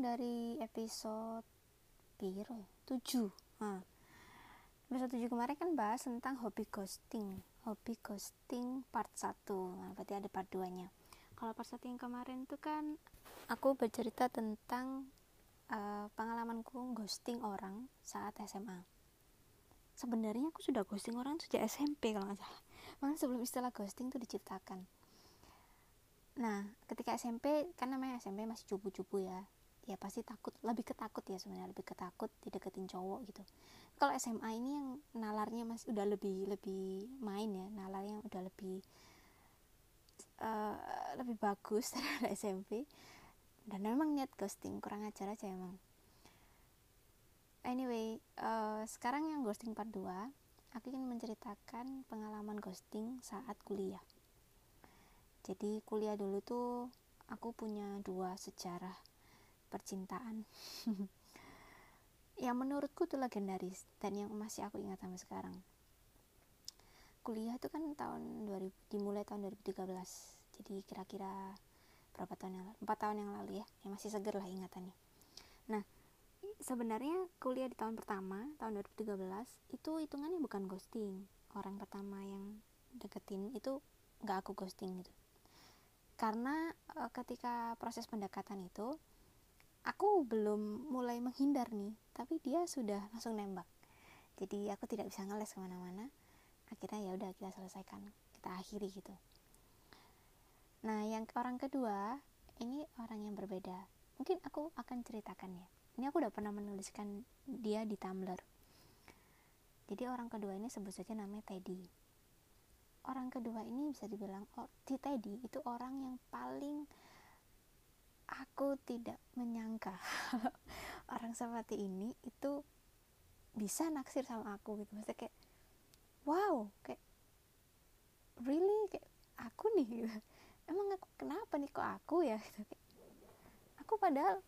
dari episode piro ya? 7 nah, episode 7 kemarin kan bahas tentang hobi ghosting hobi ghosting part 1 nah, berarti ada part 2 nya kalau part 1 yang kemarin itu kan aku bercerita tentang uh, pengalamanku ghosting orang saat SMA sebenarnya aku sudah ghosting orang sejak SMP kalau nggak salah. Makanya sebelum istilah ghosting itu diciptakan. Nah ketika SMP kan namanya SMP masih cupu-cupu ya ya pasti takut lebih ketakut ya sebenarnya lebih ketakut dideketin cowok gitu. Kalau SMA ini yang nalarnya masih udah lebih lebih main ya nalarnya udah lebih uh, lebih bagus daripada SMP dan memang niat ghosting kurang ajar aja emang. Anyway uh, sekarang yang ghosting part 2 aku ingin menceritakan pengalaman ghosting saat kuliah. Jadi kuliah dulu tuh aku punya dua sejarah percintaan. Yang menurutku tuh legendaris dan yang masih aku ingat sampai sekarang. Kuliah itu kan tahun 2000 dimulai tahun 2013 jadi kira-kira berapa tahun yang lalu empat tahun yang lalu ya yang masih seger lah ingatannya. Nah sebenarnya kuliah di tahun pertama tahun 2013 itu hitungannya bukan ghosting. Orang pertama yang deketin itu nggak aku ghosting gitu. Karena e, ketika proses pendekatan itu aku belum mulai menghindar nih tapi dia sudah langsung nembak. Jadi aku tidak bisa ngeles ke mana-mana. Akhirnya ya udah kita selesaikan kita akhiri gitu. Nah yang orang kedua ini orang yang berbeda. Mungkin aku akan ceritakan ya. Ini aku udah pernah menuliskan dia di Tumblr. Jadi orang kedua ini sebut saja namanya Teddy. Orang kedua ini bisa dibilang oh, si Teddy itu orang yang paling aku tidak menyangka orang seperti ini itu bisa naksir sama aku gitu. Maksudnya kayak wow kayak really? Kayak aku nih gitu. Emang aku kenapa nih kok aku ya? Gitu kayak aku padahal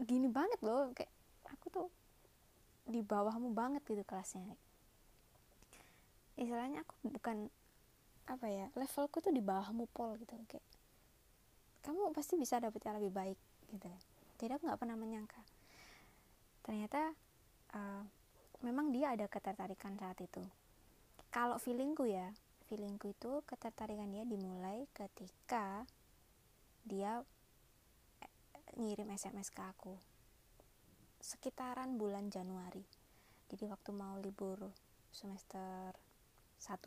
gini banget loh kayak aku tuh di bawahmu banget gitu kelasnya. Istilahnya aku bukan apa ya levelku tuh di bawahmu pol gitu kayak kamu pasti bisa dapet yang lebih baik gitu jadi aku nggak pernah menyangka. Ternyata uh, memang dia ada ketertarikan saat itu. Kalau feelingku ya feelingku itu ketertarikan dia dimulai ketika dia eh, ngirim SMS ke aku. Sekitaran bulan Januari. Jadi waktu mau libur semester 1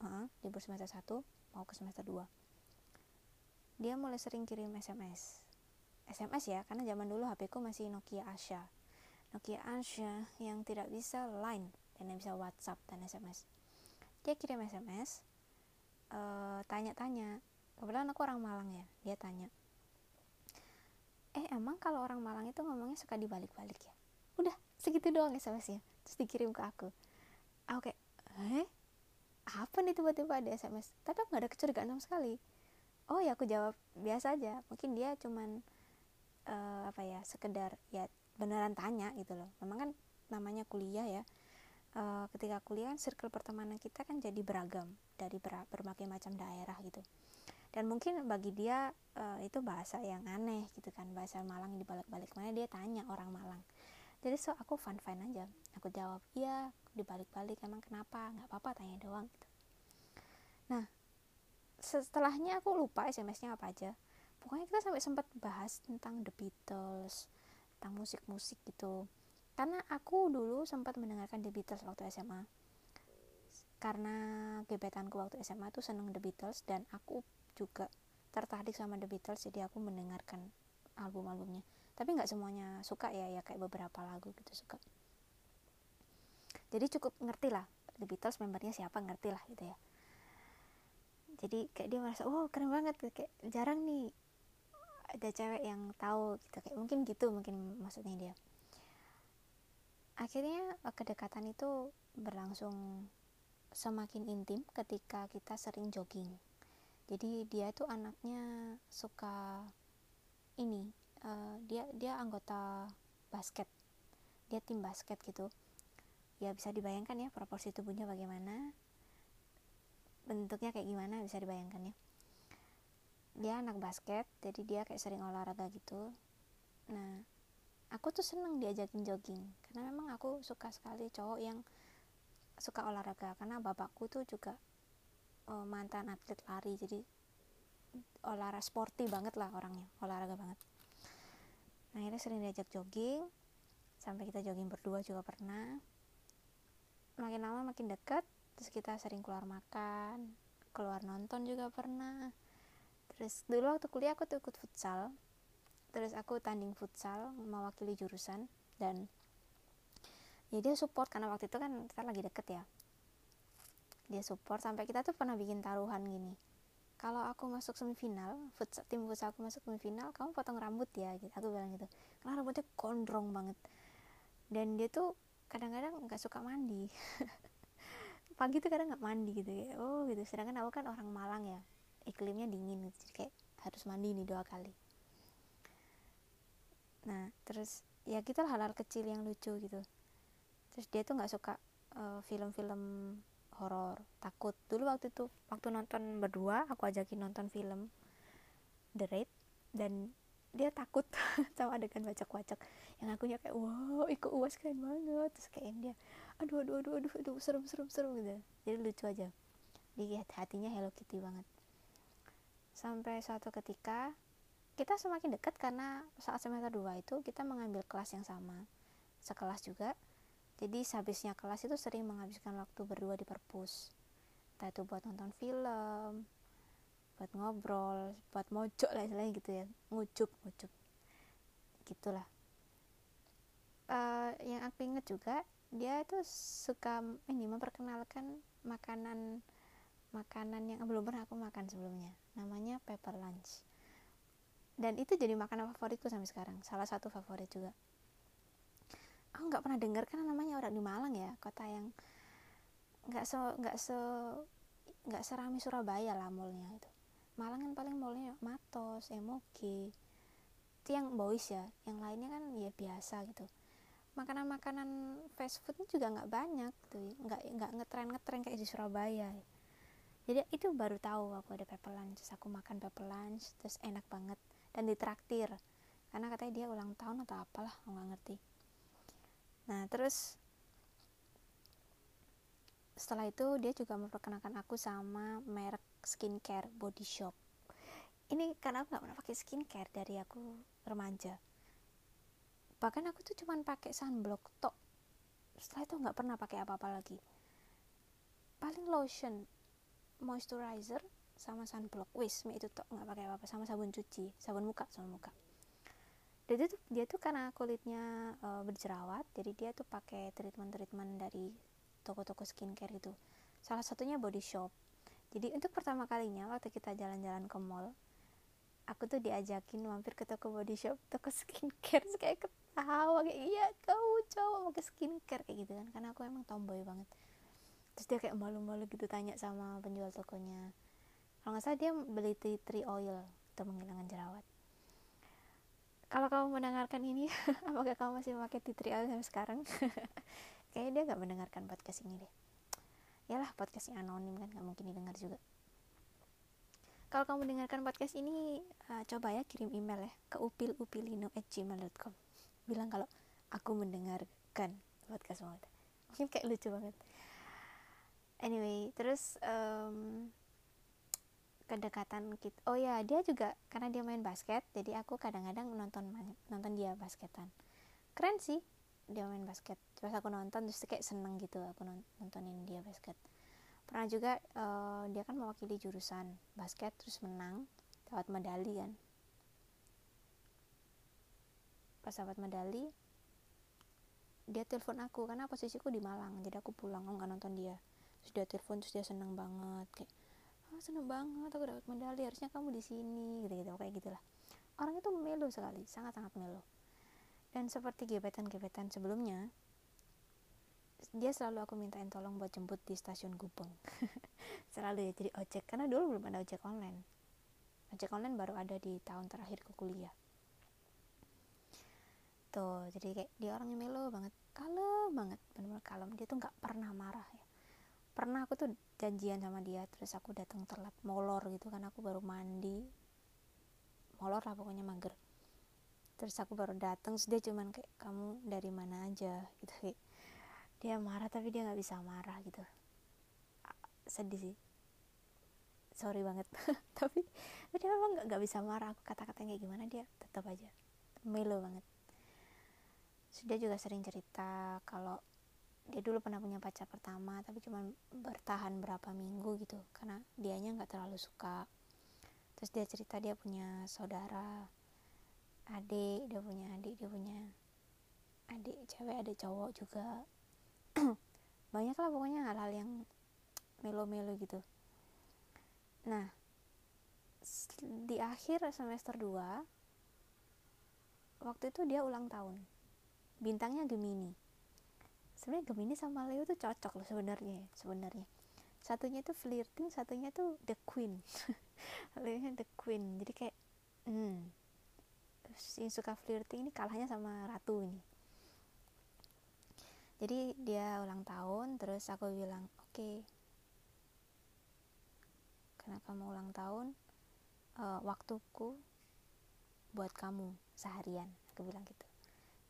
uh, libur semester 1 mau ke semester 2 dia mulai sering kirim SMS SMS ya karena zaman dulu HP ku masih Nokia Asha. Nokia Asha yang tidak bisa line dan yang bisa WhatsApp dan SMS dia kirim SMS uh, tanya-tanya. Kebetulan aku orang Malang ya dia tanya eh emang kalau orang Malang itu ngomongnya suka dibalik-balik ya? Udah segitu doang SMS-nya terus dikirim ke aku. Aku kayak eh apa nih tiba-tiba ada SMS tapi aku gak ada kecurigaan sama sekali oh ya aku jawab biasa aja. Mungkin dia cuman uh, apa ya sekedar ya beneran tanya gitu loh. Memang kan namanya kuliah ya. Uh, ketika kuliah kan circle pertemanan kita kan jadi beragam dari ber berbagai macam daerah gitu. Dan mungkin bagi dia uh, itu bahasa yang aneh gitu kan bahasa Malang dibalik-balik. Mana dia tanya orang Malang. Jadi so aku fun fun aja. Aku jawab iya dibalik-balik. Emang kenapa? Nggak apa-apa tanya doang gitu. Nah setelahnya aku lupa SMS-nya apa aja. Pokoknya kita sampai sempat bahas tentang The Beatles tentang musik-musik gitu. Karena aku dulu sempat mendengarkan The Beatles waktu SMA karena gebetanku waktu SMA tuh seneng The Beatles dan aku juga tertarik sama The Beatles jadi aku mendengarkan album-albumnya. Tapi nggak semuanya suka ya ya kayak beberapa lagu gitu suka. Jadi cukup ngerti lah The Beatles membernya siapa ngerti lah gitu ya jadi kayak dia merasa oh keren banget. Kayak jarang nih ada cewek yang tahu gitu kayak mungkin gitu mungkin maksudnya dia. Akhirnya kedekatan itu berlangsung semakin intim ketika kita sering jogging. Jadi dia tuh anaknya suka ini uh, dia dia anggota basket. Dia tim basket gitu. Ya bisa dibayangkan ya proporsi tubuhnya bagaimana bentuknya kayak gimana bisa dibayangkan ya dia anak basket jadi dia kayak sering olahraga gitu. Nah aku tuh seneng diajakin jogging karena memang aku suka sekali cowok yang suka olahraga karena bapakku tuh juga uh, mantan atlet lari jadi olahraga sporty banget lah orangnya olahraga banget. Nah akhirnya sering diajak jogging sampai kita jogging berdua juga pernah. Makin lama makin dekat terus kita sering keluar makan keluar nonton juga pernah. Terus dulu waktu kuliah aku tuh ikut futsal. Terus aku tanding futsal mewakili jurusan dan ya dia support karena waktu itu kan kita lagi deket ya. Dia support sampai kita tuh pernah bikin taruhan gini. Kalau aku masuk semifinal futsal, tim futsal aku masuk semifinal kamu potong rambut ya gitu. Aku bilang gitu. Karena rambutnya gondrong banget. Dan dia tuh kadang-kadang nggak suka mandi pagi tuh kadang nggak mandi gitu ya oh gitu. Sedangkan aku kan orang Malang ya iklimnya dingin gitu jadi kayak harus mandi nih dua kali. Nah terus ya kita hal-hal kecil yang lucu gitu. Terus dia tuh nggak suka eh, film-film horor. Takut. Dulu waktu itu waktu nonton berdua aku ajakin nonton film The Raid dan dia takut sama adegan bacak-bacak yang aku kayak wow ikut uas keren banget. Terus kayak dia aduh aduh aduh aduh aduh serem serem serem gitu. Jadi lucu aja. Dia hatinya Hello Kitty banget. Sampai suatu ketika kita semakin dekat karena saat semester 2 itu kita mengambil kelas yang sama sekelas juga. Jadi sehabisnya kelas itu sering menghabiskan waktu berdua di perpus. Entah itu buat nonton film buat ngobrol buat mojok lah istilahnya gitu ya. Ngucup ngucup. Gitulah. Uh, yang aku inget juga dia itu suka ini memperkenalkan makanan makanan yang belum pernah aku makan sebelumnya. Namanya pepper lunch. Dan itu jadi makanan favoritku sampai sekarang. Salah satu favorit juga. Aku nggak pernah dengar kan namanya orang di Malang ya kota yang nggak se nggak se nggak serami Surabaya lah mallnya itu. Malang kan paling mallnya Matos, Emoki itu yang boys ya. Yang lainnya kan ya biasa gitu makanan-makanan fast food juga nggak banyak tuh gitu. nggak nggak ngetren ngetren kayak di Surabaya. Jadi itu baru tahu aku ada pepper lunch terus aku makan pepper lunch terus enak banget. Dan ditraktir. Karena katanya dia ulang tahun atau apalah aku nggak ngerti. Nah terus setelah itu dia juga memperkenalkan aku sama merek skincare body shop. Ini karena aku nggak pernah pakai skincare dari aku remaja bahkan aku tuh cuman pakai sunblock tok. Setelah itu nggak pernah pakai apa-apa lagi. Paling lotion moisturizer sama sunblock. Wis itu tuh nggak pakai apa-apa. Sama sabun cuci sabun muka sabun muka. Dia tuh dia tuh karena kulitnya e, berjerawat jadi dia tuh pakai treatment treatment dari toko-toko skincare itu salah satunya body shop. Jadi untuk pertama kalinya waktu kita jalan-jalan ke mall aku tuh diajakin mampir ke toko body shop toko skincare terus kayak ketawa kayak iya kamu cowok pakai skincare kayak gitu kan karena aku emang tomboy banget. Terus dia kayak malu-malu gitu tanya sama penjual tokonya. Kalau nggak salah dia beli tea tree oil untuk menghilangkan jerawat. Kalau kamu mendengarkan ini apakah kamu masih memakai tea tree oil sampai sekarang? Kayaknya dia nggak mendengarkan podcast ini deh. Ya lah podcastnya anonim kan nggak mungkin didengar juga kalau kamu mendengarkan podcast ini uh, coba ya kirim email ya ke upilupilino@gmail.com bilang kalau aku mendengarkan podcast mau mungkin kayak lucu banget. Anyway terus um, kedekatan kita oh ya dia juga karena dia main basket jadi aku kadang-kadang nonton nonton dia basketan. Keren sih dia main basket. Terus aku nonton terus kayak seneng gitu aku nontonin dia basket pernah juga uh, dia kan mewakili jurusan basket terus menang dapat medali kan. Pas dapat medali dia telepon aku karena posisiku di Malang jadi aku pulang aku nggak nonton dia. Terus dia telepon terus dia seneng banget kayak oh, seneng banget aku dapat medali harusnya kamu di sini gitu gitu kayak gitulah. Orang itu melo sekali sangat sangat melo. Dan seperti gebetan-gebetan sebelumnya dia selalu aku mintain tolong buat jemput di stasiun Gubeng. Selalu ya jadi ojek. Karena dulu belum ada ojek online. Ojek online baru ada di tahun terakhir ke kuliah. Tuh jadi kayak dia orangnya melo banget. Kalem banget benar-benar kalem. Dia tuh nggak pernah marah ya. Pernah aku tuh janjian sama dia terus aku datang telat molor gitu kan. Aku baru mandi. Molor lah pokoknya mager. Terus aku baru datang dia cuman kayak kamu dari mana aja? Gitu kayak dia marah tapi dia nggak bisa marah gitu. Sedih sih. Sorry banget. Tapi dia memang nggak bisa marah. Aku kata-kata kayak gimana dia tetap aja melo banget. Sudah juga sering cerita kalau dia dulu pernah punya pacar pertama tapi cuma bertahan berapa minggu gitu karena dianya nggak terlalu suka. Terus dia cerita dia punya saudara adik dia punya adik dia punya adik cewek ada cowok juga banyak lah pokoknya hal-hal yang melo-melo gitu. Nah di akhir semester 2 waktu itu dia ulang tahun. Bintangnya Gemini. Sebenarnya Gemini sama Leo tuh cocok loh sebenarnya sebenarnya. Satunya itu flirting satunya tuh the queen. Leo the queen. Jadi kayak hmm yang suka flirting ini kalahnya sama ratu ini jadi dia ulang tahun terus aku bilang oke. Okay, karena kamu ulang tahun uh, waktuku buat kamu seharian aku bilang gitu.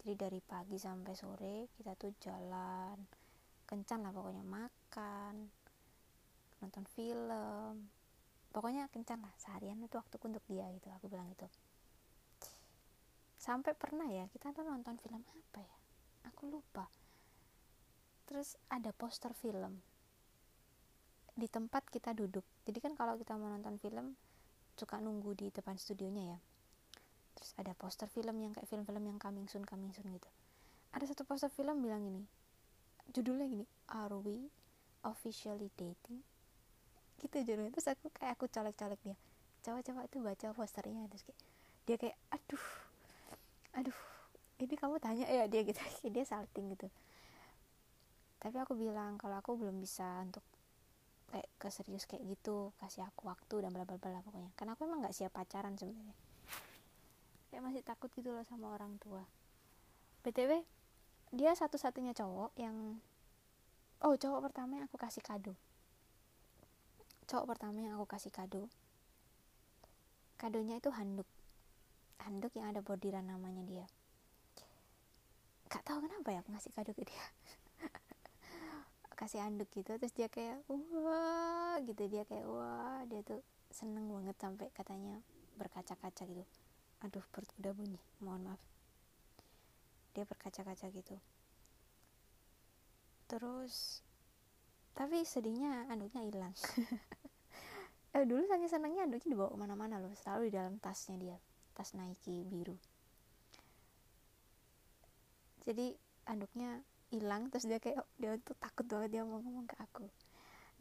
Jadi dari pagi sampai sore kita tuh jalan kencan lah pokoknya makan nonton film. Pokoknya kencan lah seharian itu waktuku untuk dia gitu aku bilang gitu. Sampai pernah ya kita tuh nonton film apa ya? Aku lupa terus ada poster film. Di tempat kita duduk. Jadi kan kalau kita mau nonton film suka nunggu di depan studionya ya. Terus ada poster film yang kayak film-film yang coming soon coming soon gitu. Ada satu poster film bilang gini judulnya gini are we officially dating? Gitu judulnya. Terus aku kayak aku colek-colek dia. Coba-coba itu baca posternya. Terus kayak dia kayak aduh aduh ini kamu tanya ya? Dia gitu. Dia salting gitu tapi aku bilang kalau aku belum bisa untuk kayak keserius kayak gitu kasih aku waktu dan bla bla bla pokoknya. Karena aku emang nggak siap pacaran sebenarnya. Kayak masih takut gitu loh sama orang tua. Btw dia satu-satunya cowok yang oh cowok pertama yang aku kasih kado. Cowok pertama yang aku kasih kado. Kadonya itu handuk. Handuk yang ada bordiran namanya dia. Gak tahu kenapa ya aku ngasih kado ke dia kasih anduk gitu terus dia kayak wah gitu. Dia kayak wah dia tuh seneng banget sampai katanya berkaca-kaca gitu. Aduh perut udah bunyi mohon maaf. Dia berkaca-kaca gitu. Terus tapi sedihnya anduknya hilang. Eh dulu saking senangnya anduknya dibawa ke mana-mana loh selalu di dalam tasnya dia tas Nike biru. Jadi anduknya hilang terus dia kayak dia tuh takut banget dia mau ngomong ke aku.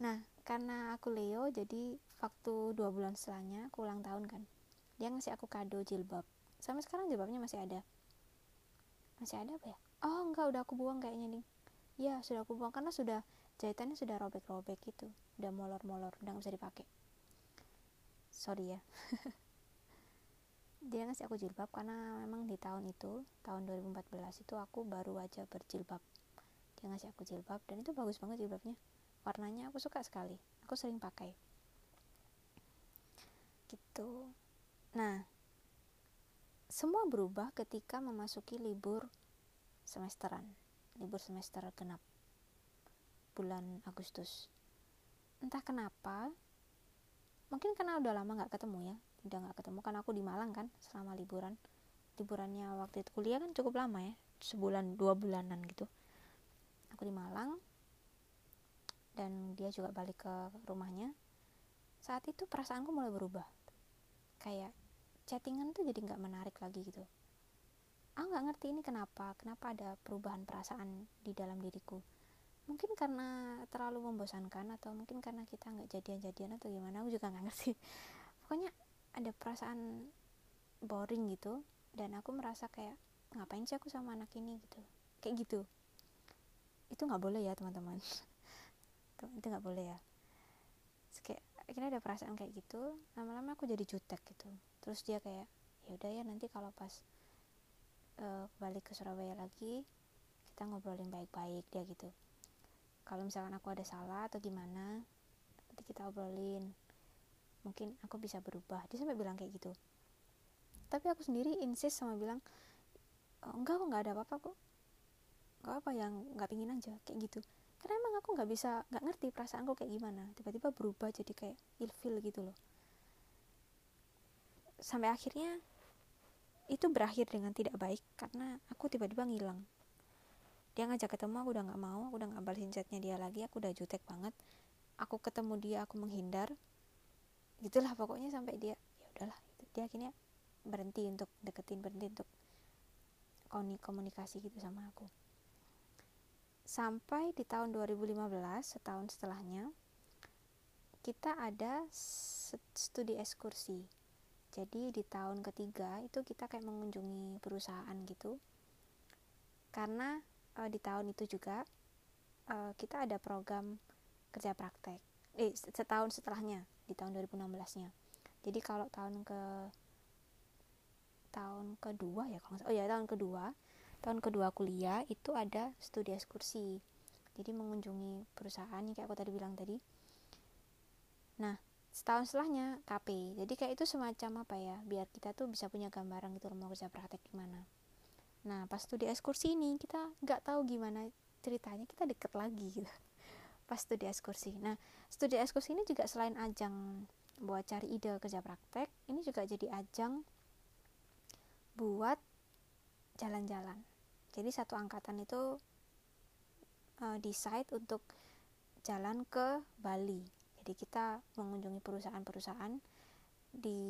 Nah karena aku Leo jadi waktu dua bulan setelahnya aku ulang tahun kan dia ngasih aku kado jilbab. Sampai sekarang jilbabnya masih ada. Masih ada apa ya? Oh enggak udah aku buang kayaknya nih ya sudah aku buang karena sudah jahitannya sudah robek-robek gitu. Udah molor-molor udah nggak bisa dipakai. Sorry ya. Dia ngasih aku jilbab karena memang di tahun itu tahun 2014 itu aku baru aja berjilbab dia ngasih aku jilbab dan itu bagus banget jilbabnya. Warnanya aku suka sekali. Aku sering pakai. Gitu. Nah semua berubah ketika memasuki libur semesteran. Libur semester genap. Bulan Agustus. Entah kenapa mungkin karena udah lama nggak ketemu ya. Udah nggak ketemu kan aku di Malang kan selama liburan. Liburannya waktu itu kuliah kan cukup lama ya. Sebulan dua bulanan gitu Malang dan dia juga balik ke rumahnya saat itu perasaanku mulai berubah. Kayak chattingan tuh jadi nggak menarik lagi gitu. Aku nggak ngerti ini kenapa kenapa ada perubahan perasaan di dalam diriku. Mungkin karena terlalu membosankan atau mungkin karena kita nggak jadian-jadian atau gimana aku juga nggak ngerti. Pokoknya ada perasaan boring gitu dan aku merasa kayak ngapain sih aku sama anak ini? gitu. Kayak gitu itu nggak boleh ya teman-teman. Itu nggak boleh ya. Kayak akhirnya ada perasaan kayak gitu. Lama-lama aku jadi jutek gitu. Terus dia kayak ya udah ya nanti kalau pas uh, balik ke Surabaya lagi kita ngobrolin baik-baik dia gitu. Kalau misalkan aku ada salah atau gimana nanti kita obrolin. Mungkin aku bisa berubah. Dia sampai bilang kayak gitu. Tapi aku sendiri insist sama bilang oh, enggak kok nggak ada apa-apa kok nggak apa yang nggak pingin aja kayak gitu. Karena emang aku nggak bisa nggak ngerti perasaanku kayak gimana. Tiba-tiba berubah jadi kayak ilfil gitu loh. Sampai akhirnya itu berakhir dengan tidak baik karena aku tiba-tiba ngilang. Dia ngajak ketemu aku udah nggak mau aku udah nggak balesin chatnya dia lagi aku udah jutek banget. Aku ketemu dia aku menghindar. Gitulah pokoknya sampai dia ya udahlah. Dia akhirnya berhenti untuk deketin berhenti untuk komunikasi gitu sama aku sampai di tahun 2015 setahun setelahnya kita ada studi ekskursi. Jadi di tahun ketiga itu kita kayak mengunjungi perusahaan gitu. Karena uh, di tahun itu juga uh, kita ada program kerja praktek. Eh setahun setelahnya di tahun 2016 nya jadi kalau tahun ke tahun kedua ya kalau oh ya tahun kedua tahun kedua kuliah itu ada studi ekskursi. Jadi mengunjungi perusahaan yang kayak aku tadi bilang tadi. Nah setahun setelahnya KP jadi kayak itu semacam apa ya biar kita tuh bisa punya gambaran gitu mau kerja praktek gimana nah pas studi ekskursi ini kita nggak tahu gimana ceritanya kita deket lagi gitu. Pas studi ekskursi. Nah studi ekskursi ini juga selain ajang buat cari ide kerja praktek ini juga jadi ajang buat jalan-jalan jadi satu angkatan itu uh, decide untuk jalan ke Bali. Jadi kita mengunjungi perusahaan-perusahaan di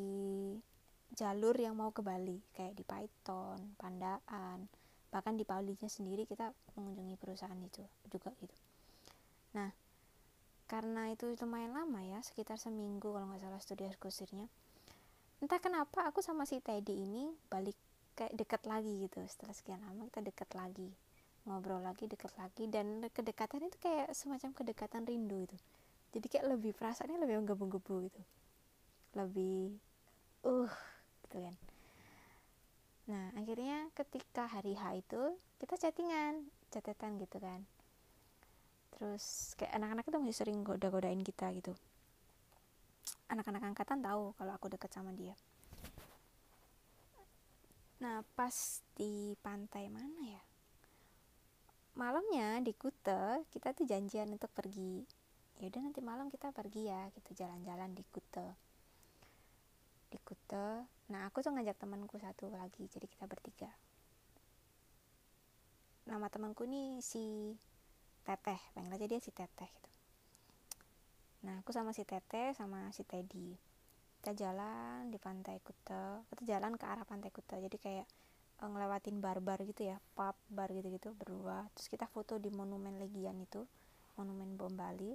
jalur yang mau ke Bali kayak di Python, Pandaan bahkan di Bali-nya sendiri kita mengunjungi perusahaan itu juga gitu. Nah karena itu lumayan lama ya sekitar seminggu kalau nggak salah studi ekskursirnya entah kenapa aku sama si Teddy ini balik kayak deket lagi gitu. Setelah sekian lama kita deket lagi ngobrol lagi deket lagi dan kedekatan itu kayak semacam kedekatan rindu itu jadi kayak lebih perasaannya lebih menggebu-gebu gitu. Lebih uh gitu kan. Nah akhirnya ketika hari H itu kita chattingan catatan gitu kan. Terus kayak anak-anak itu masih sering goda-godain kita gitu. Anak-anak angkatan tahu kalau aku deket sama dia Nah, pas di pantai mana ya? Malamnya di Kute, kita tuh janjian untuk pergi. Ya udah nanti malam kita pergi ya, gitu jalan-jalan di Kute. Di Kute. Nah, aku tuh ngajak temanku satu lagi, jadi kita bertiga. Nama temanku nih si Teteh, panggil aja dia si Teteh gitu. Nah, aku sama si Teteh sama si Teddy kita jalan di pantai Kuta kita jalan ke arah pantai Kuta. Jadi kayak uh, ngelewatin bar-bar gitu ya pub bar gitu-gitu berdua. Terus kita foto di monumen Legian itu monumen bom Bali.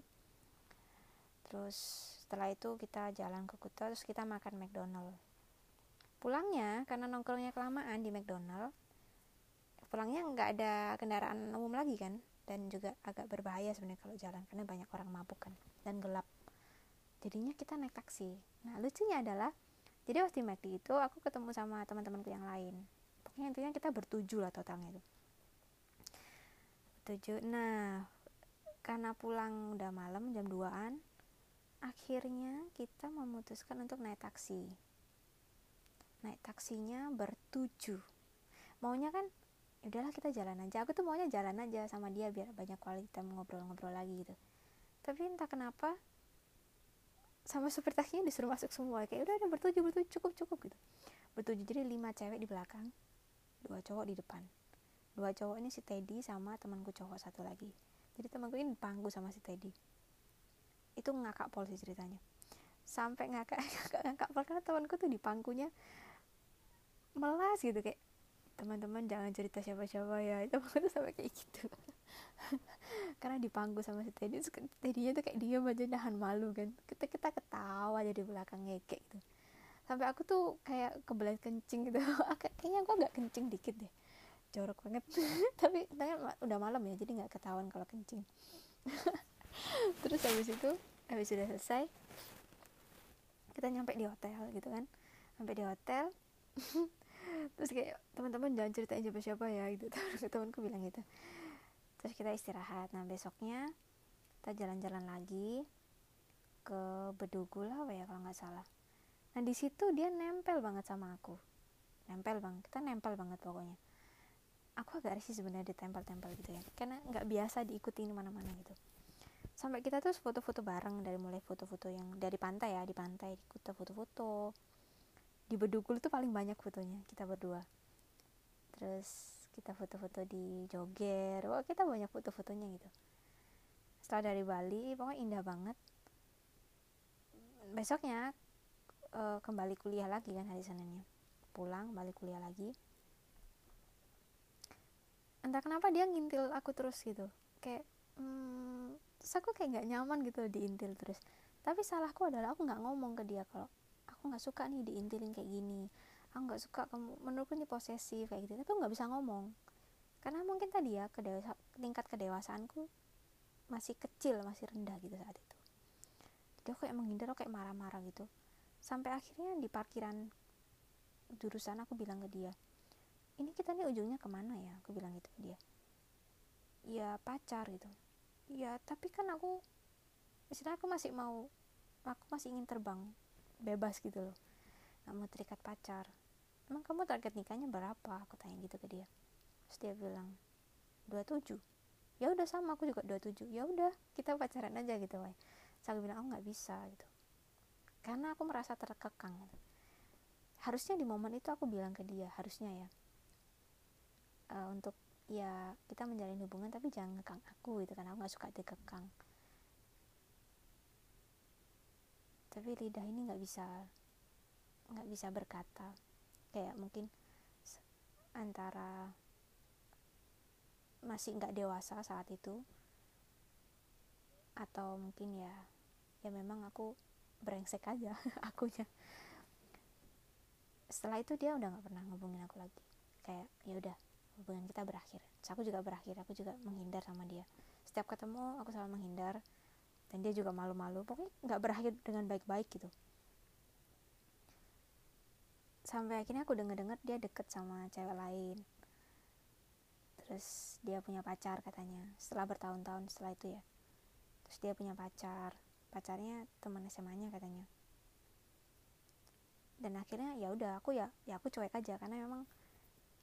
Terus setelah itu kita jalan ke Kuta terus kita makan McDonald. Pulangnya karena nongkrongnya kelamaan di McDonald pulangnya nggak ada kendaraan umum lagi kan? Dan juga agak berbahaya sebenarnya kalau jalan karena banyak orang mabuk kan dan gelap jadinya kita naik taksi. Nah lucunya adalah jadi waktu di itu aku ketemu sama teman-temanku yang lain. Pokoknya intinya kita bertujuh lah totalnya itu. Bertujuh nah karena pulang udah malam jam 2an akhirnya kita memutuskan untuk naik taksi. Naik taksinya bertujuh maunya kan ya udahlah kita jalan aja. Aku tuh maunya jalan aja sama dia biar banyak kualitas kita ngobrol-ngobrol lagi gitu. Tapi entah kenapa sama supir taksinya disuruh masuk semua. Kayak udah ada bertujuh bertujuh cukup cukup gitu. Bertujuh jadi lima cewek di belakang dua cowok di depan. Dua cowok ini si Teddy sama temanku cowok satu lagi. Jadi temanku ini pangku sama si Teddy. Itu ngakak pol sih ceritanya. Sampai ngakak ngakak ngakak pol karena temanku tuh di pangkunya melas gitu kayak teman-teman jangan cerita siapa-siapa ya. Itu tuh sampai kayak gitu karena dipangku sama si Teddy Teddynya tuh kayak dia aja nahan malu kan. Kita kita ketawa jadi belakang ngekek gitu. Sampai aku tuh kayak kebelet kencing gitu. Kayaknya aku agak kencing dikit deh. Jorok banget. Tapi udah malam ya jadi nggak ketahuan kalau kencing. Terus habis itu habis sudah selesai kita nyampe di hotel gitu kan. Sampai di hotel. Terus kayak teman-teman jangan ceritain siapa siapa ya gitu. Temanku bilang gitu terus kita istirahat. Nah besoknya kita jalan-jalan lagi ke Bedugul lah ya kalau nggak salah. Nah di situ dia nempel banget sama aku. Nempel bang kita nempel banget pokoknya. Aku agak risih sebenarnya ditempel-tempel gitu ya karena nggak biasa diikuti mana-mana gitu. Sampai kita tuh foto-foto bareng dari mulai foto-foto yang dari pantai ya di pantai kita foto-foto. Di Bedugul tuh paling banyak fotonya kita berdua. Terus kita foto-foto di Joger wah kita banyak foto-fotonya gitu. Setelah dari Bali pokoknya indah banget. Besoknya uh, kembali kuliah lagi kan hari Seninnya. Pulang balik kuliah lagi. Entah kenapa dia ngintil aku terus gitu. Kayak hmm, terus aku kayak nggak nyaman gitu diintil terus. Tapi salahku adalah aku nggak ngomong ke dia kalau aku nggak suka nih diintilin kayak gini aku nggak suka kamu menurutku ini posesif kayak gitu. Tapi nggak bisa ngomong. Karena mungkin tadi ya kedewasa, tingkat kedewasaanku masih kecil masih rendah gitu saat itu. Jadi aku kayak menghindar aku kayak marah-marah gitu. Sampai akhirnya di parkiran jurusan aku bilang ke dia ini kita nih ujungnya ke mana ya? Aku bilang gitu ke dia. Ya pacar gitu. Ya tapi kan aku istilah aku masih mau aku masih ingin terbang bebas gitu loh. Nggak mau terikat pacar emang kamu target nikahnya berapa? Aku tanya gitu ke dia. Terus dia bilang 27 ya udah sama aku juga 27 ya udah kita pacaran aja gitu woy. saya bilang aku nggak bisa gitu. Karena aku merasa terkekang gitu. harusnya di momen itu aku bilang ke dia harusnya ya uh, untuk ya kita menjalin hubungan tapi jangan ngekang aku gitu kan. Aku nggak suka dikekang tapi lidah ini nggak bisa nggak bisa berkata kayak mungkin antara masih nggak dewasa saat itu atau mungkin ya ya memang aku brengsek aja akunya. Setelah itu dia udah nggak pernah ngubungin aku lagi. Kayak ya udah hubungan kita berakhir. Terus aku juga berakhir aku juga menghindar sama dia. Setiap ketemu aku selalu menghindar dan dia juga malu-malu. Pokoknya nggak berakhir dengan baik-baik gitu sampai akhirnya aku denger-denger dia deket sama cewek lain. Terus dia punya pacar katanya setelah bertahun-tahun setelah itu ya. Terus dia punya pacar pacarnya teman SMA-nya katanya. Dan akhirnya ya udah aku ya ya aku cuek aja karena memang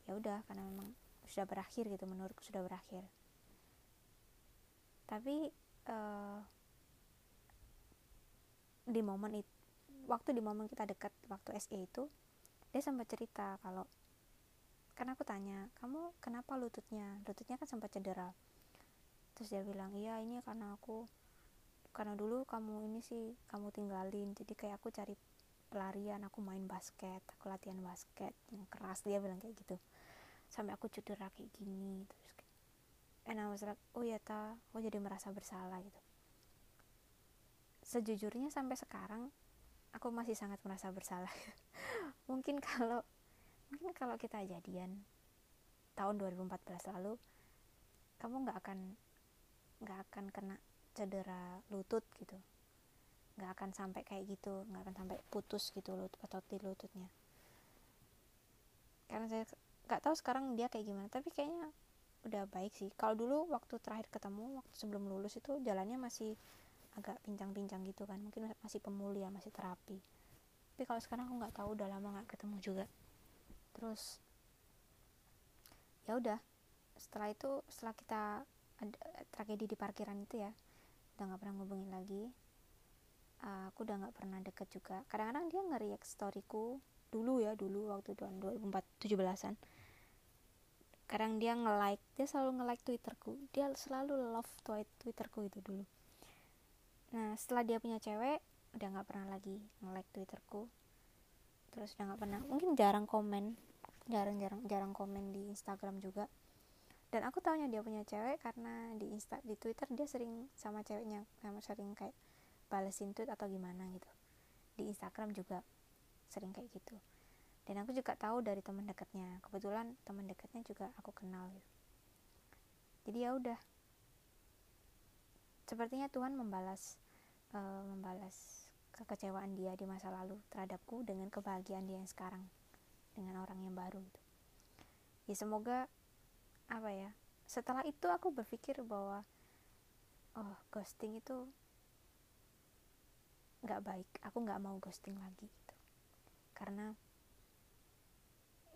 ya udah karena memang sudah berakhir gitu menurutku sudah berakhir. Tapi uh, di momen itu waktu di momen kita dekat waktu SE itu dia sempat cerita kalau karena aku tanya kamu kenapa lututnya? Lututnya kan sempat cedera. Terus dia bilang iya ini karena aku karena dulu kamu ini sih kamu tinggalin. Jadi kayak aku cari pelarian aku main basket aku latihan basket yang keras dia bilang kayak gitu. Sampai aku cedera kayak gini terus and I was like oh ya ta aku jadi merasa bersalah gitu. Sejujurnya sampai sekarang aku masih sangat merasa bersalah. Mungkin kalau mungkin kalau kita jadian tahun 2014 lalu kamu nggak akan nggak akan kena cedera lutut gitu. Nggak akan sampai kayak gitu nggak akan sampai putus gitu lutut atau di lututnya. Karena saya nggak tahu sekarang dia kayak gimana tapi kayaknya udah baik sih. Kalau dulu waktu terakhir ketemu waktu sebelum lulus itu jalannya masih agak pincang-pincang gitu kan. Mungkin masih pemulihan masih terapi. Tapi kalau sekarang aku nggak tahu udah lama nggak ketemu juga. Terus ya udah. Setelah itu setelah kita ada tragedi di parkiran itu ya udah nggak pernah ngubungin lagi. Uh, aku udah nggak pernah deket juga. Kadang-kadang dia nge-react storyku dulu ya dulu waktu tahun 2017an kadang dia nge-like dia selalu nge-like twitterku. Dia selalu love twitterku itu dulu nah setelah dia punya cewek udah nggak pernah lagi nge-like twitterku. Terus udah nggak pernah. Mungkin jarang komen. Jarang jarang jarang komen di instagram juga. Dan aku tahunya dia punya cewek karena di insta di twitter dia sering sama ceweknya. Sama sering kayak balesin tweet atau gimana gitu. Di instagram juga sering kayak gitu. Dan aku juga tahu dari teman dekatnya. Kebetulan teman dekatnya juga aku kenal gitu. jadi ya udah sepertinya Tuhan membalas uh, membalas kekecewaan dia di masa lalu terhadapku dengan kebahagiaan dia yang sekarang dengan orang yang baru gitu. ya semoga apa ya setelah itu aku berpikir bahwa oh ghosting itu nggak baik. Aku nggak mau ghosting lagi gitu. Karena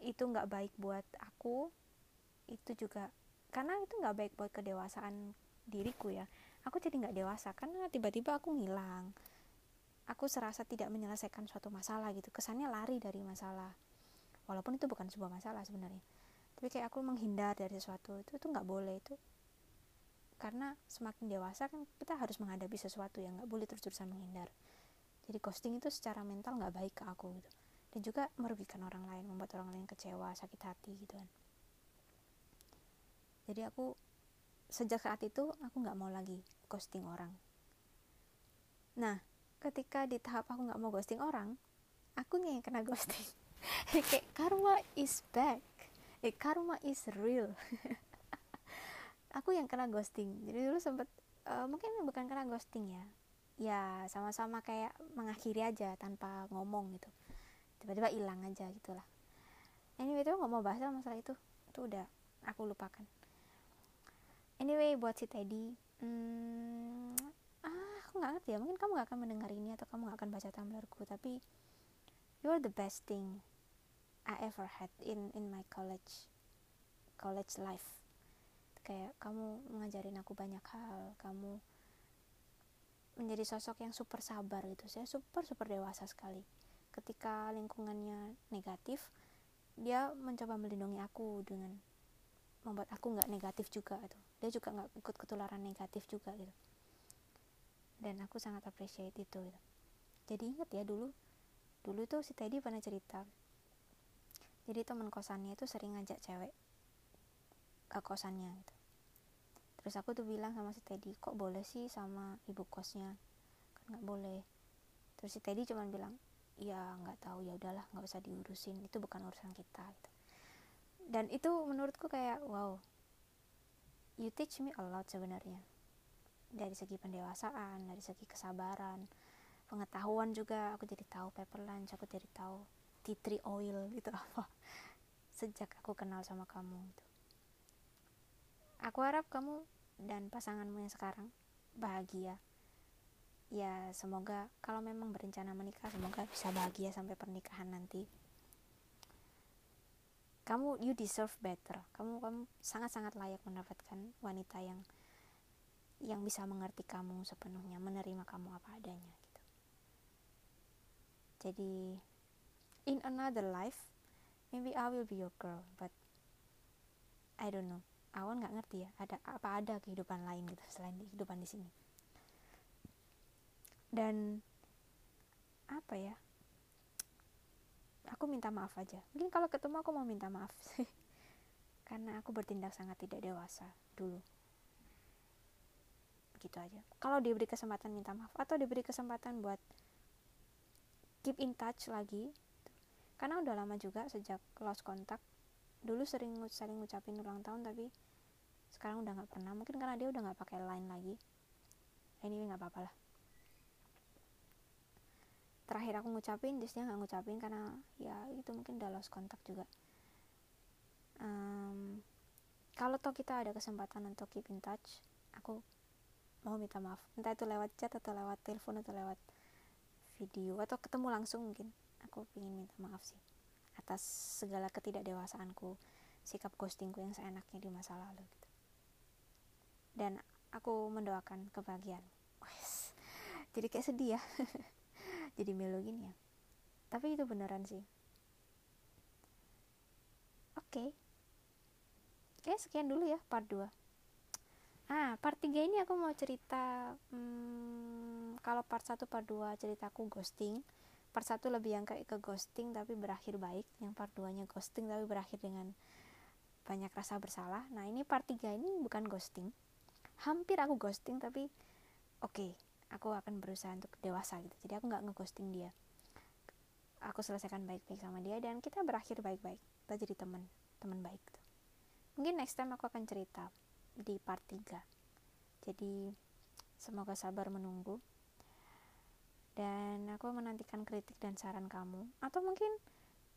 itu nggak baik buat aku itu juga karena itu nggak baik buat kedewasaan diriku ya aku jadi nggak dewasa karena tiba-tiba aku ngilang. Aku serasa tidak menyelesaikan suatu masalah gitu. Kesannya lari dari masalah. Walaupun itu bukan sebuah masalah sebenarnya. Tapi kayak aku menghindar dari sesuatu. Itu itu nggak boleh itu. Karena semakin dewasa kan kita harus menghadapi sesuatu yang nggak boleh terus-terusan menghindar. Jadi ghosting itu secara mental nggak baik ke aku gitu. Dan juga merugikan orang lain membuat orang lain kecewa sakit hati gitu kan. Jadi aku sejak saat itu aku nggak mau lagi ghosting orang. Nah ketika di tahap aku nggak mau ghosting orang aku yang kena ghosting. Kayak karma is back. Eh karma is real. Aku yang kena ghosting. Jadi dulu sempet uh, mungkin bukan kena ghosting ya. Ya sama-sama kayak mengakhiri aja tanpa ngomong gitu. Tiba-tiba hilang aja gitulah. Anyway itu nggak mau bahas masalah itu. Itu udah aku lupakan anyway buat si Teddy hmm, ah aku nggak ngerti ya. Mungkin kamu gak akan mendengar ini atau kamu gak akan baca tumblrku tapi you're the best thing I ever had in in my college college life. Kayak kamu mengajarin aku banyak hal kamu menjadi sosok yang super sabar gitu. Saya super super dewasa sekali. Ketika lingkungannya negatif dia mencoba melindungi aku dengan membuat aku nggak negatif juga gitu dia juga nggak ikut ketularan negatif juga gitu. Dan aku sangat appreciate itu gitu. jadi inget ya dulu dulu tuh si Teddy pernah cerita. Jadi teman kosannya itu sering ngajak cewek ke kosannya gitu. terus aku tuh bilang sama si Teddy kok boleh sih sama ibu kosnya? Kan nggak boleh. Terus si Teddy cuman bilang ya nggak tahu ya udahlah nggak usah diurusin itu bukan urusan kita gitu. Dan itu menurutku kayak wow you teach me a lot sebenarnya. Dari segi pendewasaan dari segi kesabaran pengetahuan juga. Aku jadi tahu paper lunch aku jadi tahu tea tree oil itu apa. Sejak aku kenal sama kamu gitu. Aku harap kamu dan pasanganmu yang sekarang bahagia. Ya semoga kalau memang berencana menikah semoga bisa bahagia sampai pernikahan nanti kamu you deserve better. Kamu kamu sangat sangat layak mendapatkan wanita yang yang bisa mengerti kamu sepenuhnya menerima kamu apa adanya gitu. Jadi in another life maybe I will be your girl but I don't know. Awan nggak ngerti ya ada apa ada kehidupan lain gitu selain kehidupan di sini. Dan apa ya aku minta maaf aja. Mungkin kalau ketemu aku mau minta maaf sih. Karena aku bertindak sangat tidak dewasa dulu. Gitu aja. Kalau diberi kesempatan minta maaf atau diberi kesempatan buat keep in touch lagi karena udah lama juga sejak lost contact. Dulu sering saling ngucapin ulang tahun tapi sekarang udah nggak pernah. Mungkin karena dia udah nggak pakai line lagi. Anyway nggak apa-apa lah terakhir aku ngucapin dia nggak ngucapin karena ya itu mungkin udah lost contact juga. Um, kalau toh kita ada kesempatan untuk keep in touch aku mau minta maaf. Entah itu lewat chat atau lewat telepon atau lewat video atau ketemu langsung mungkin aku ingin minta maaf sih atas segala ketidakdewasaanku sikap ghostingku yang seenaknya di masa lalu gitu. dan aku mendoakan kebahagiaan. Jadi kayak sedih ya jadi melo gini ya. Tapi itu beneran sih. Oke. Okay. oke sekian dulu ya part 2 ah part 3 ini aku mau cerita hmm, kalau part 1 part 2 ceritaku ghosting. Part 1 lebih yang kayak ke ghosting tapi berakhir baik yang part 2 nya ghosting tapi berakhir dengan banyak rasa bersalah. Nah ini part 3 ini bukan ghosting. Hampir aku ghosting tapi oke. okay, aku akan berusaha untuk dewasa gitu. Jadi aku nggak ngeghosting dia. Aku selesaikan baik-baik sama dia dan kita berakhir baik-baik. Kita jadi teman teman baik gitu. mungkin next time aku akan cerita di part 3 jadi semoga sabar menunggu. Dan aku menantikan kritik dan saran kamu. Atau mungkin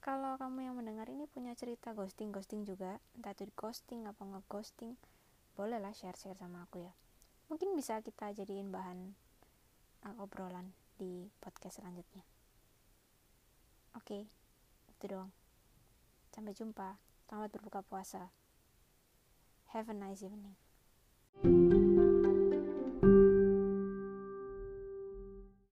kalau kamu yang mendengar ini punya cerita ghosting ghosting juga entah itu di ghosting apa nge ghosting bolehlah share share sama aku ya. Mungkin bisa kita jadiin bahan obrolan di podcast selanjutnya. Oke itu doang. Sampai jumpa. Selamat berbuka puasa. Have a nice evening